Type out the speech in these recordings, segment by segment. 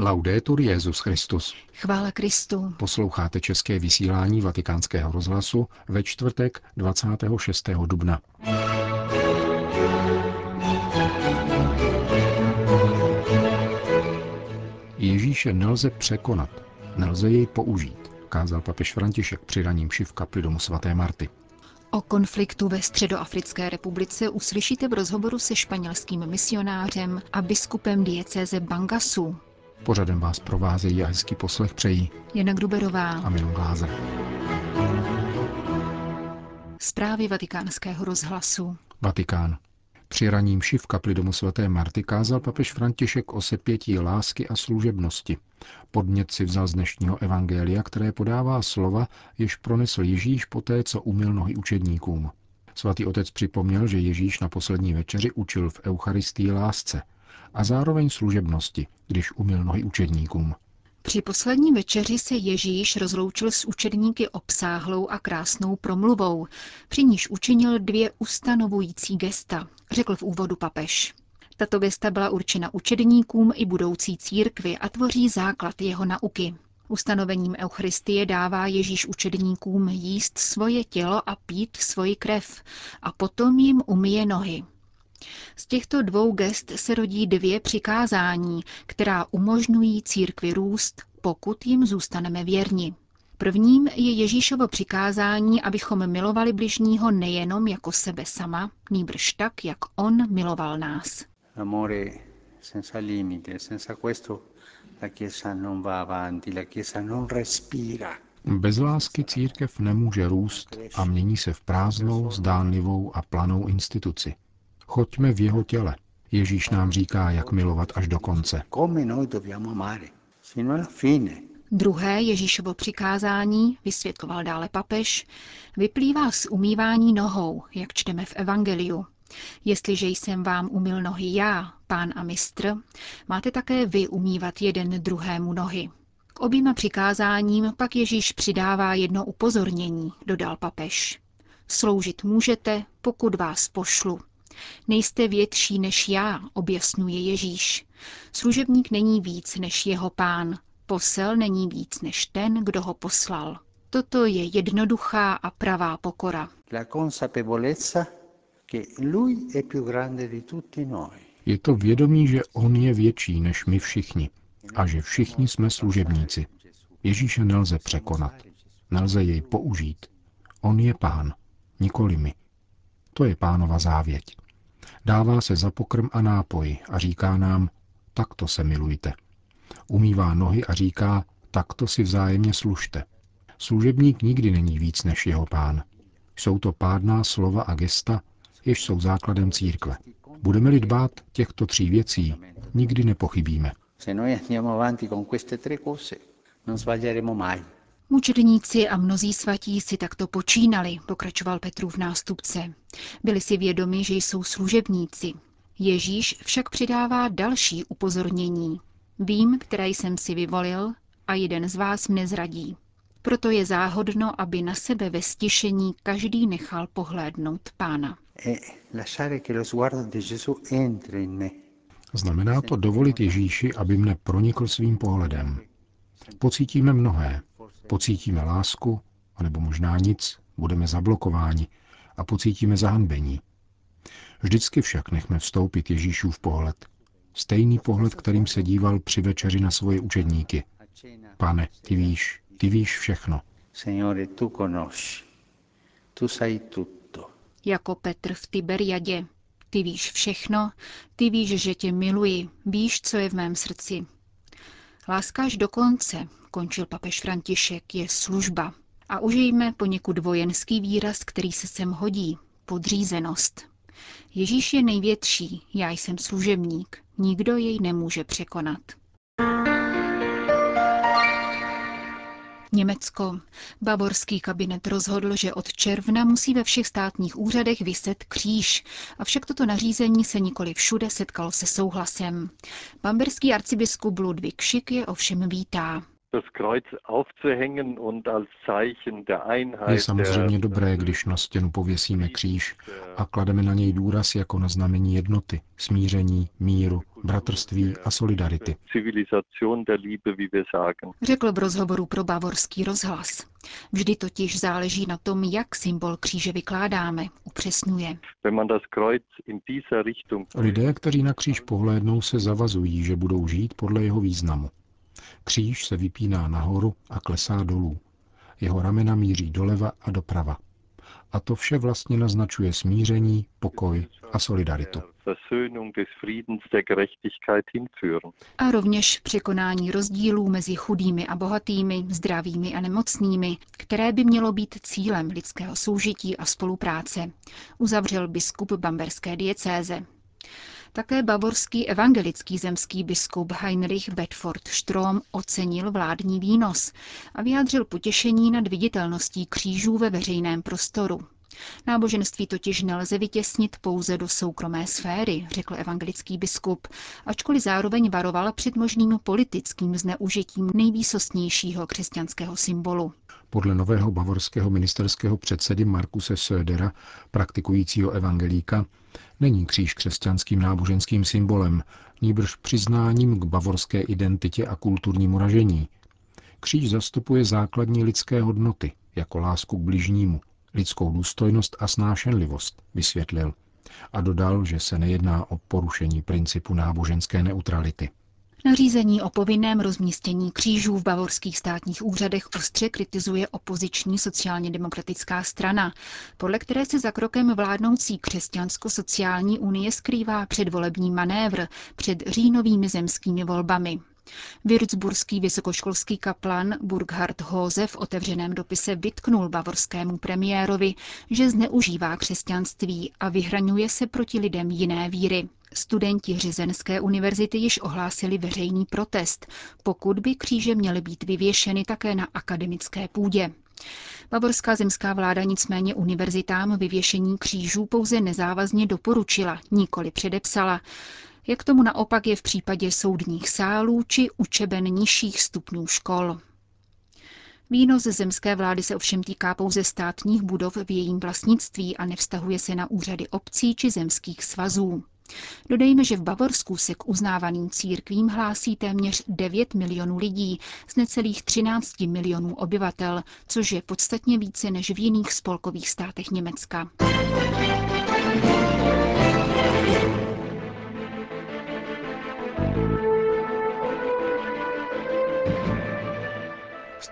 Laudetur Jezus Christus. Chvála Kristu. Posloucháte české vysílání Vatikánského rozhlasu ve čtvrtek 26. dubna. Ježíše nelze překonat, nelze jej použít, kázal papež František při raním v kapli domu svaté Marty. O konfliktu ve Středoafrické republice uslyšíte v rozhovoru se španělským misionářem a biskupem diecéze Bangasu. Pořadem vás provázejí a hezký poslech přejí Jana Gruberová a Milan Glázer. Zprávy vatikánského rozhlasu. Vatikán. Při raním v kapli domu svaté Marty kázal papež František o sepětí lásky a služebnosti. Podnět si vzal z dnešního evangelia, které podává slova, jež pronesl Ježíš poté, co umyl nohy učedníkům. Svatý otec připomněl, že Ježíš na poslední večeři učil v Eucharistii lásce a zároveň služebnosti, když umyl nohy učedníkům. Při poslední večeři se Ježíš rozloučil s učedníky obsáhlou a krásnou promluvou, při níž učinil dvě ustanovující gesta, řekl v úvodu papež. Tato gesta byla určena učedníkům i budoucí církvi a tvoří základ jeho nauky. Ustanovením Eucharistie dává Ježíš učedníkům jíst svoje tělo a pít svoji krev a potom jim umyje nohy. Z těchto dvou gest se rodí dvě přikázání, která umožňují církvi růst, pokud jim zůstaneme věrni. Prvním je Ježíšovo přikázání, abychom milovali bližního nejenom jako sebe sama, nýbrž tak, jak on miloval nás. Amore senza limite, senza questo la Chiesa non va avanti, la Chiesa non respira. Bez lásky církev nemůže růst a mění se v prázdnou, zdánlivou a planou instituci. Choďme v jeho těle. Ježíš nám říká, jak milovat až do konce. Druhé Ježíšovo přikázání, vysvětloval dále papež, vyplývá z umývání nohou, jak čteme v Evangeliu. Jestliže jsem vám umyl nohy já, pán a mistr, máte také vy umývat jeden druhému nohy. K oběma přikázáním pak Ježíš přidává jedno upozornění, dodal papež. Sloužit můžete, pokud vás pošlu. Nejste větší než já, objasňuje Ježíš. Služebník není víc než jeho pán. Posel není víc než ten, kdo ho poslal. Toto je jednoduchá a pravá pokora. Je to vědomí, že on je větší než my všichni a že všichni jsme služebníci. Ježíše nelze překonat, nelze jej použít. On je pán, nikoli my. To je pánova závěť. Dává se za pokrm a nápoj a říká nám, takto se milujte. Umývá nohy a říká, takto si vzájemně služte. Služebník nikdy není víc než jeho pán. Jsou to pádná slova a gesta, jež jsou základem církve. Budeme-li dbát těchto tří věcí, nikdy nepochybíme. Se noi andiamo avanti con queste tre cose, non sbaglieremo mai. Mučedníci a mnozí svatí si takto počínali, pokračoval Petrův nástupce. Byli si vědomi, že jsou služebníci. Ježíš však přidává další upozornění. Vím, které jsem si vyvolil, a jeden z vás mne zradí. Proto je záhodno, aby na sebe ve stišení každý nechal pohlédnout pána. Znamená to dovolit Ježíši, aby mne pronikl svým pohledem. Pocítíme mnohé, Pocítíme lásku, anebo možná nic, budeme zablokováni a pocítíme zahanbení. Vždycky však nechme vstoupit Ježíšův pohled. Stejný pohled, kterým se díval při večeři na svoje učedníky. Pane, ty víš, ty víš všechno. Signore, tu conosci, tu sai tutto. Jako Petr v Tiberiadě. Ty víš všechno, ty víš, že tě miluji, víš, co je v mém srdci. Láska až do konce, končil papež František, je služba. A užijme poněkud vojenský výraz, který se sem hodí. Podřízenost. Ježíš je největší, já jsem služebník. Nikdo jej nemůže překonat. Německo. Bavorský kabinet rozhodl, že od června musí ve všech státních úřadech vyset kříž. Avšak toto nařízení se nikoli všude setkalo se souhlasem. Bamberský arcibiskup Ludvík Šik je ovšem vítá. Je samozřejmě dobré, když na stěnu pověsíme kříž a klademe na něj důraz jako na znamení jednoty, smíření, míru, bratrství a solidarity. Řekl v rozhovoru pro Bavorský rozhlas. Vždy totiž záleží na tom, jak symbol kříže vykládáme, upřesňuje. Lidé, kteří na kříž pohlédnou, se zavazují, že budou žít podle jeho významu. Kříž se vypíná nahoru a klesá dolů. Jeho ramena míří doleva a doprava. A to vše vlastně naznačuje smíření, pokoj a solidaritu. A rovněž překonání rozdílů mezi chudými a bohatými, zdravými a nemocnými, které by mělo být cílem lidského soužití a spolupráce, uzavřel biskup bamberské diecéze. Také bavorský evangelický zemský biskup Heinrich Bedford Strom ocenil vládní výnos a vyjádřil potěšení nad viditelností křížů ve veřejném prostoru. Náboženství totiž nelze vytěsnit pouze do soukromé sféry, řekl evangelický biskup, ačkoliv zároveň varoval před možným politickým zneužitím nejvýsostnějšího křesťanského symbolu. Podle nového bavorského ministerského předsedy Markuse Södera, praktikujícího evangelíka, není kříž křesťanským náboženským symbolem, níbrž přiznáním k bavorské identitě a kulturnímu ražení. Kříž zastupuje základní lidské hodnoty, jako lásku k bližnímu, lidskou důstojnost a snášenlivost, vysvětlil. A dodal, že se nejedná o porušení principu náboženské neutrality. Nařízení o povinném rozmístění křížů v bavorských státních úřadech ostře kritizuje opoziční sociálně demokratická strana, podle které se za krokem vládnoucí křesťansko-sociální unie skrývá předvolební manévr před říjnovými zemskými volbami. Würzburský vysokoškolský kaplan Burkhard Hose v otevřeném dopise vytknul bavorskému premiérovi, že zneužívá křesťanství a vyhraňuje se proti lidem jiné víry. Studenti Řezenské univerzity již ohlásili veřejný protest, pokud by kříže měly být vyvěšeny také na akademické půdě. Bavorská zemská vláda nicméně univerzitám vyvěšení křížů pouze nezávazně doporučila, nikoli předepsala jak tomu naopak je v případě soudních sálů či učeben nižších stupňů škol. Výnos zemské vlády se ovšem týká pouze státních budov v jejím vlastnictví a nevztahuje se na úřady obcí či zemských svazů. Dodejme, že v Bavorsku se k uznávaným církvím hlásí téměř 9 milionů lidí z necelých 13 milionů obyvatel, což je podstatně více než v jiných spolkových státech Německa.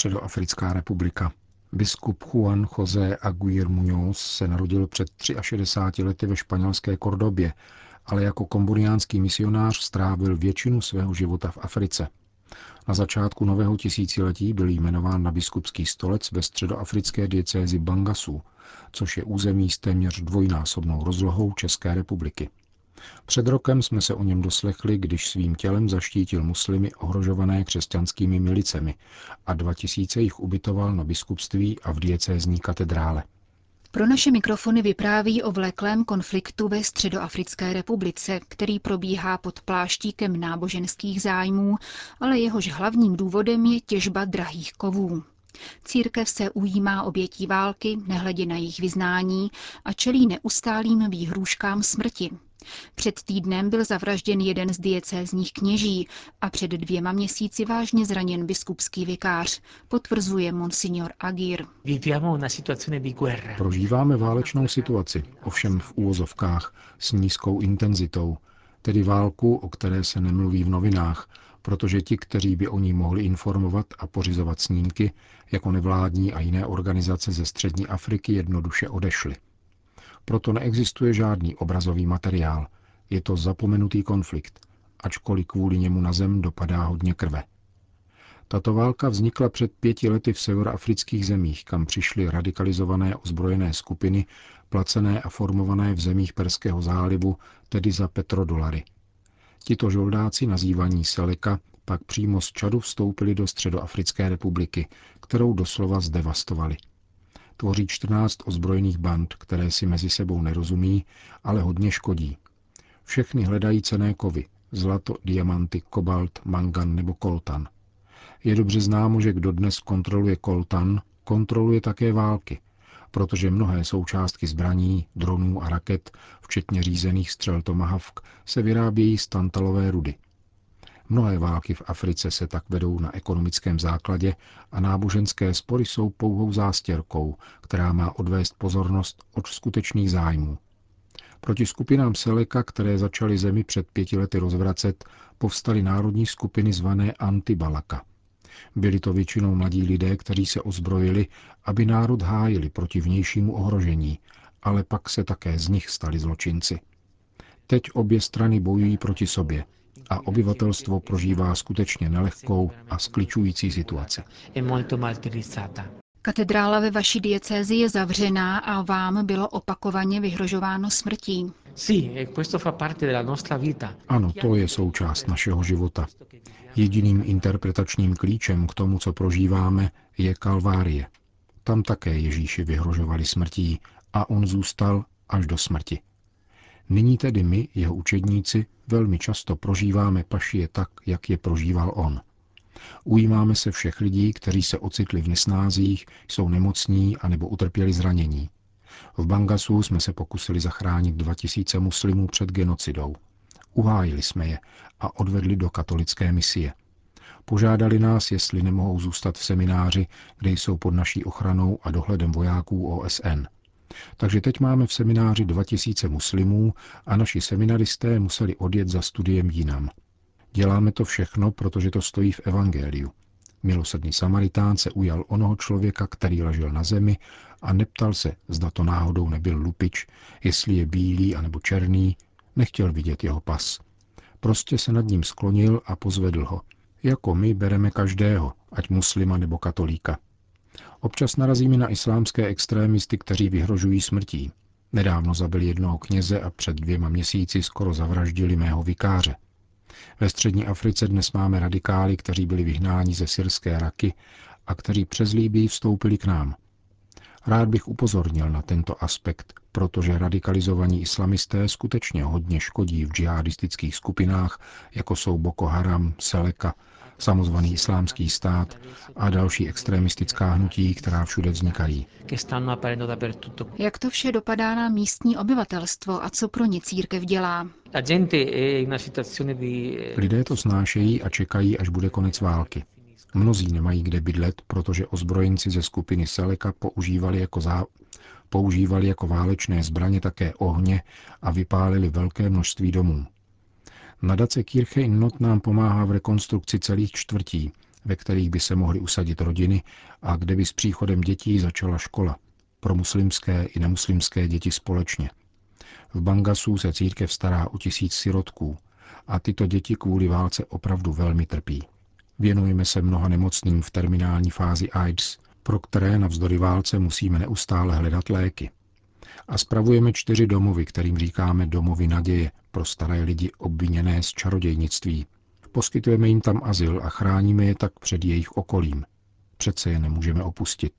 Středoafrická republika. Biskup Juan José Aguirre Muñoz se narodil před 63 lety ve španělské Kordobě, ale jako komburiánský misionář strávil většinu svého života v Africe. Na začátku nového tisíciletí byl jmenován na biskupský stolec ve středoafrické diecézi Bangasu, což je území s téměř dvojnásobnou rozlohou České republiky. Před rokem jsme se o něm doslechli, když svým tělem zaštítil muslimy ohrožované křesťanskými milicemi a 2000 jich ubytoval na biskupství a v diecézní katedrále. Pro naše mikrofony vypráví o vleklém konfliktu ve Středoafrické republice, který probíhá pod pláštíkem náboženských zájmů, ale jehož hlavním důvodem je těžba drahých kovů. Církev se ujímá obětí války, nehledě na jejich vyznání a čelí neustálým výhrůžkám smrti, před týdnem byl zavražděn jeden z diecézních kněží a před dvěma měsíci vážně zraněn biskupský vikář, potvrzuje monsignor Agir. Prožíváme válečnou situaci, ovšem v úvozovkách, s nízkou intenzitou, tedy válku, o které se nemluví v novinách, protože ti, kteří by o ní mohli informovat a pořizovat snímky, jako nevládní a jiné organizace ze střední Afriky jednoduše odešli. Proto neexistuje žádný obrazový materiál. Je to zapomenutý konflikt, ačkoliv kvůli němu na zem dopadá hodně krve. Tato válka vznikla před pěti lety v severoafrických zemích, kam přišly radikalizované ozbrojené skupiny, placené a formované v zemích Perského zálivu, tedy za petrodolary. Tito žoldáci, nazývaní Seleka, pak přímo z Čadu vstoupili do Středoafrické republiky, kterou doslova zdevastovali – tvoří 14 ozbrojených band, které si mezi sebou nerozumí, ale hodně škodí. Všechny hledají cené kovy, zlato, diamanty, kobalt, mangan nebo koltan. Je dobře známo, že kdo dnes kontroluje koltan, kontroluje také války. protože mnohé součástky zbraní, dronů a raket, včetně řízených střel Tomahawk, se vyrábějí z tantalové rudy. Mnohé války v Africe se tak vedou na ekonomickém základě a náboženské spory jsou pouhou zástěrkou, která má odvést pozornost od skutečných zájmů. Proti skupinám Seleka, které začaly zemi před pěti lety rozvracet, povstaly národní skupiny zvané Antibalaka. Byli to většinou mladí lidé, kteří se ozbrojili, aby národ hájili proti vnějšímu ohrožení, ale pak se také z nich stali zločinci. Teď obě strany bojují proti sobě a obyvatelstvo prožívá skutečně nelehkou a skličující situaci. Katedrála ve vaší diecézi je zavřená a vám bylo opakovaně vyhrožováno smrtí. E ano, to je součást našeho života. Jediným interpretačním klíčem k tomu, co prožíváme, je Kalvárie. Tam také Ježíši vyhrožovali smrtí a on zůstal až do smrti. Nyní tedy my, jeho učedníci, velmi často prožíváme pašie tak, jak je prožíval on. Ujímáme se všech lidí, kteří se ocitli v nesnázích, jsou nemocní anebo utrpěli zranění. V Bangasu jsme se pokusili zachránit 2000 muslimů před genocidou. Uhájili jsme je a odvedli do katolické misie. Požádali nás, jestli nemohou zůstat v semináři, kde jsou pod naší ochranou a dohledem vojáků OSN. Takže teď máme v semináři 2000 muslimů a naši seminaristé museli odjet za studiem jinam. Děláme to všechno, protože to stojí v Evangeliu. Milosrdný Samaritán se ujal onoho člověka, který ležel na zemi a neptal se, zda to náhodou nebyl lupič, jestli je bílý anebo černý, nechtěl vidět jeho pas. Prostě se nad ním sklonil a pozvedl ho. Jako my bereme každého, ať muslima nebo katolíka. Občas narazíme na islámské extrémisty, kteří vyhrožují smrtí. Nedávno zabili jednoho kněze a před dvěma měsíci skoro zavraždili mého vikáře. Ve střední Africe dnes máme radikály, kteří byli vyhnáni ze syrské Raky a kteří přes Líbii vstoupili k nám. Rád bych upozornil na tento aspekt, protože radikalizovaní islamisté skutečně hodně škodí v džihadistických skupinách, jako jsou Boko Haram, Seleka, samozvaný islámský stát a další extremistická hnutí, která všude vznikají. Jak to vše dopadá na místní obyvatelstvo a co pro ně církev dělá? Lidé to snášejí a čekají, až bude konec války. Mnozí nemají kde bydlet, protože ozbrojenci ze skupiny Seleka používali jako, zá... používali jako válečné zbraně také ohně a vypálili velké množství domů. Nadace Kirche in Not nám pomáhá v rekonstrukci celých čtvrtí, ve kterých by se mohly usadit rodiny a kde by s příchodem dětí začala škola. Pro muslimské i nemuslimské děti společně. V Bangasu se církev stará o tisíc sirotků a tyto děti kvůli válce opravdu velmi trpí. Věnujeme se mnoha nemocným v terminální fázi AIDS, pro které navzdory válce musíme neustále hledat léky a spravujeme čtyři domovy, kterým říkáme domovy naděje pro staré lidi obviněné z čarodějnictví. Poskytujeme jim tam azyl a chráníme je tak před jejich okolím. Přece je nemůžeme opustit.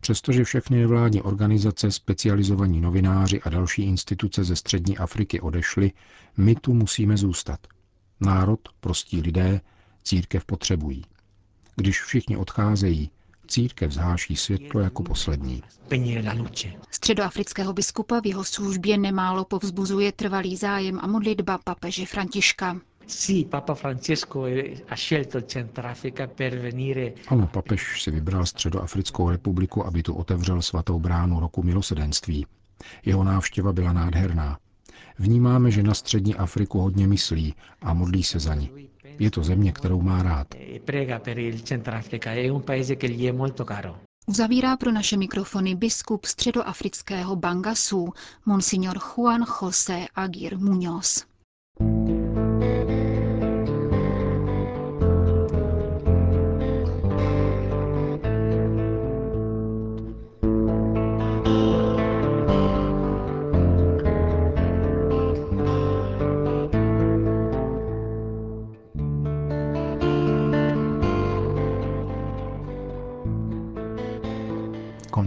Přestože všechny nevládní organizace, specializovaní novináři a další instituce ze střední Afriky odešly, my tu musíme zůstat. Národ, prostí lidé, církev potřebují. Když všichni odcházejí, Církev zháší světlo jako poslední. Středoafrického biskupa v jeho službě nemálo povzbuzuje trvalý zájem a modlitba papeže Františka. Ano, papež si vybral Středoafrickou republiku, aby tu otevřel svatou bránu roku milosedenství. Jeho návštěva byla nádherná. Vnímáme, že na střední Afriku hodně myslí a modlí se za ní. Je to země, kterou má rád. Uzavírá pro naše mikrofony biskup středoafrického Bangasu, monsignor Juan José Aguirre Muñoz.